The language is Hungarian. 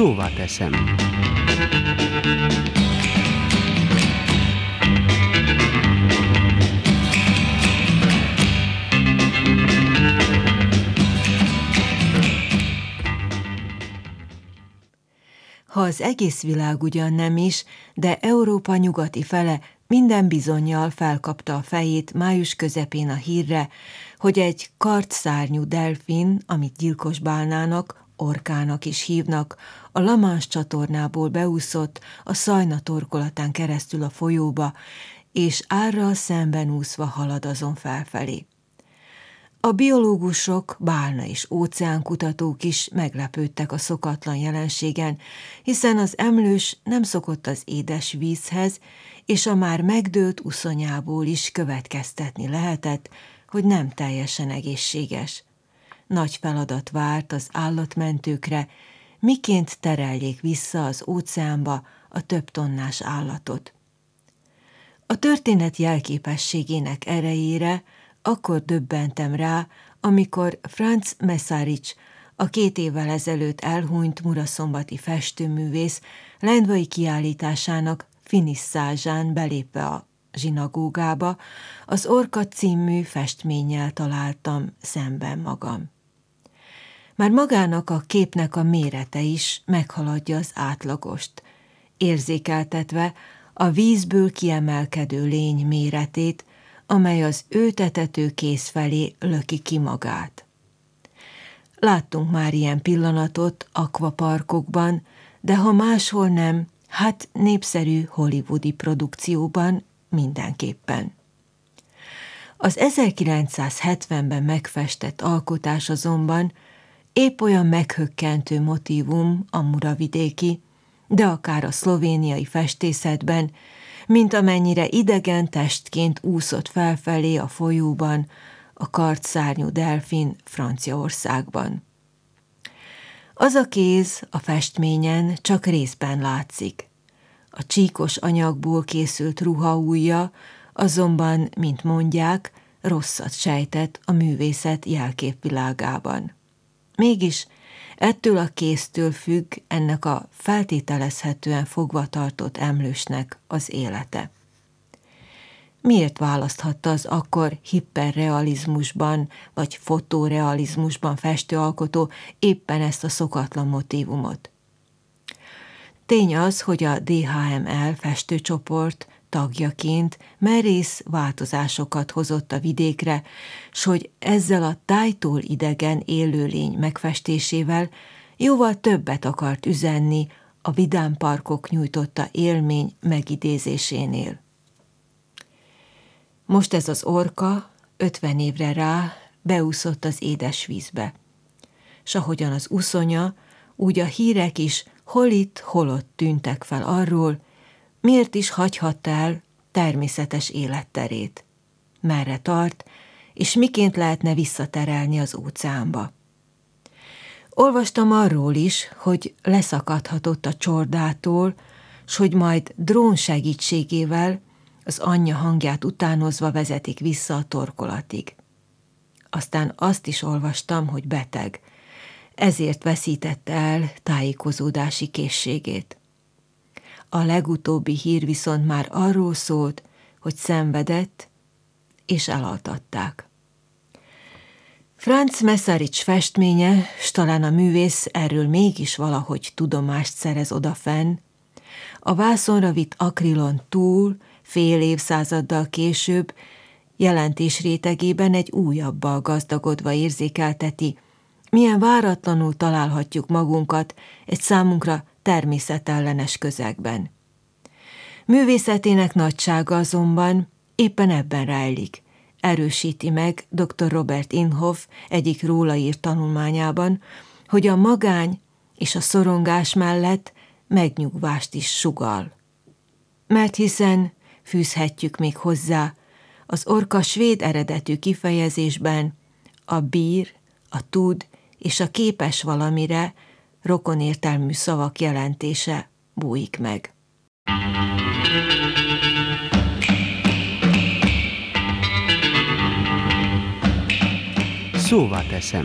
Szóvá teszem. Ha az egész világ ugyan nem is, de Európa nyugati fele minden bizonyal felkapta a fejét május közepén a hírre, hogy egy kartszárnyú delfin, amit gyilkos bálnának, orkának is hívnak, a Lamans csatornából beúszott a szajna torkolatán keresztül a folyóba, és árral szemben úszva halad azon felfelé. A biológusok, bálna és óceánkutatók is meglepődtek a szokatlan jelenségen, hiszen az emlős nem szokott az édes vízhez, és a már megdőlt uszonyából is következtetni lehetett, hogy nem teljesen egészséges. Nagy feladat várt az állatmentőkre, miként tereljék vissza az óceánba a több tonnás állatot. A történet jelképességének erejére akkor döbbentem rá, amikor Franz Mesaric, a két évvel ezelőtt elhunyt muraszombati festőművész lendvai kiállításának finisszázsán belépve a zsinagógába, az Orka című festménnyel találtam szemben magam. Már magának a képnek a mérete is meghaladja az átlagost, érzékeltetve a vízből kiemelkedő lény méretét, amely az ő tetető kész felé löki ki magát. Láttunk már ilyen pillanatot akvaparkokban, de ha máshol nem, hát népszerű hollywoodi produkcióban mindenképpen. Az 1970-ben megfestett alkotás azonban épp olyan meghökkentő motívum a muravidéki, de akár a szlovéniai festészetben, mint amennyire idegen testként úszott felfelé a folyóban a kartszárnyú delfin Franciaországban. Az a kéz a festményen csak részben látszik. A csíkos anyagból készült ruhaújja azonban, mint mondják, rosszat sejtett a művészet jelképvilágában. Mégis ettől a kéztől függ ennek a feltételezhetően fogva tartott emlősnek az élete. Miért választhatta az akkor hiperrealizmusban vagy fotorealizmusban festőalkotó éppen ezt a szokatlan motívumot? Tény az, hogy a DHML festőcsoport tagjaként merész változásokat hozott a vidékre, s hogy ezzel a tájtól idegen élőlény megfestésével jóval többet akart üzenni a vidám parkok nyújtotta élmény megidézésénél. Most ez az orka ötven évre rá beúszott az édes vízbe, s ahogyan az uszonya, úgy a hírek is hol itt, holott tűntek fel arról, miért is hagyhatta el természetes életterét, merre tart, és miként lehetne visszaterelni az óceánba. Olvastam arról is, hogy leszakadhatott a csordától, s hogy majd drón segítségével az anyja hangját utánozva vezetik vissza a torkolatig. Aztán azt is olvastam, hogy beteg, ezért veszítette el tájékozódási készségét. A legutóbbi hír viszont már arról szólt, hogy szenvedett, és elaltatták. Franz Mesarics festménye, s talán a művész erről mégis valahogy tudomást szerez odafenn, a vászonra vitt akrilon túl, fél évszázaddal később, jelentés rétegében egy újabbal gazdagodva érzékelteti, milyen váratlanul találhatjuk magunkat egy számunkra természetellenes közegben. Művészetének nagysága azonban éppen ebben rejlik, erősíti meg dr. Robert Inhoff egyik róla írt tanulmányában, hogy a magány és a szorongás mellett megnyugvást is sugal. Mert hiszen, fűzhetjük még hozzá, az orka svéd eredetű kifejezésben a bír, a tud és a képes valamire rokonértelmű szavak jelentése bújik meg. Szóval teszem.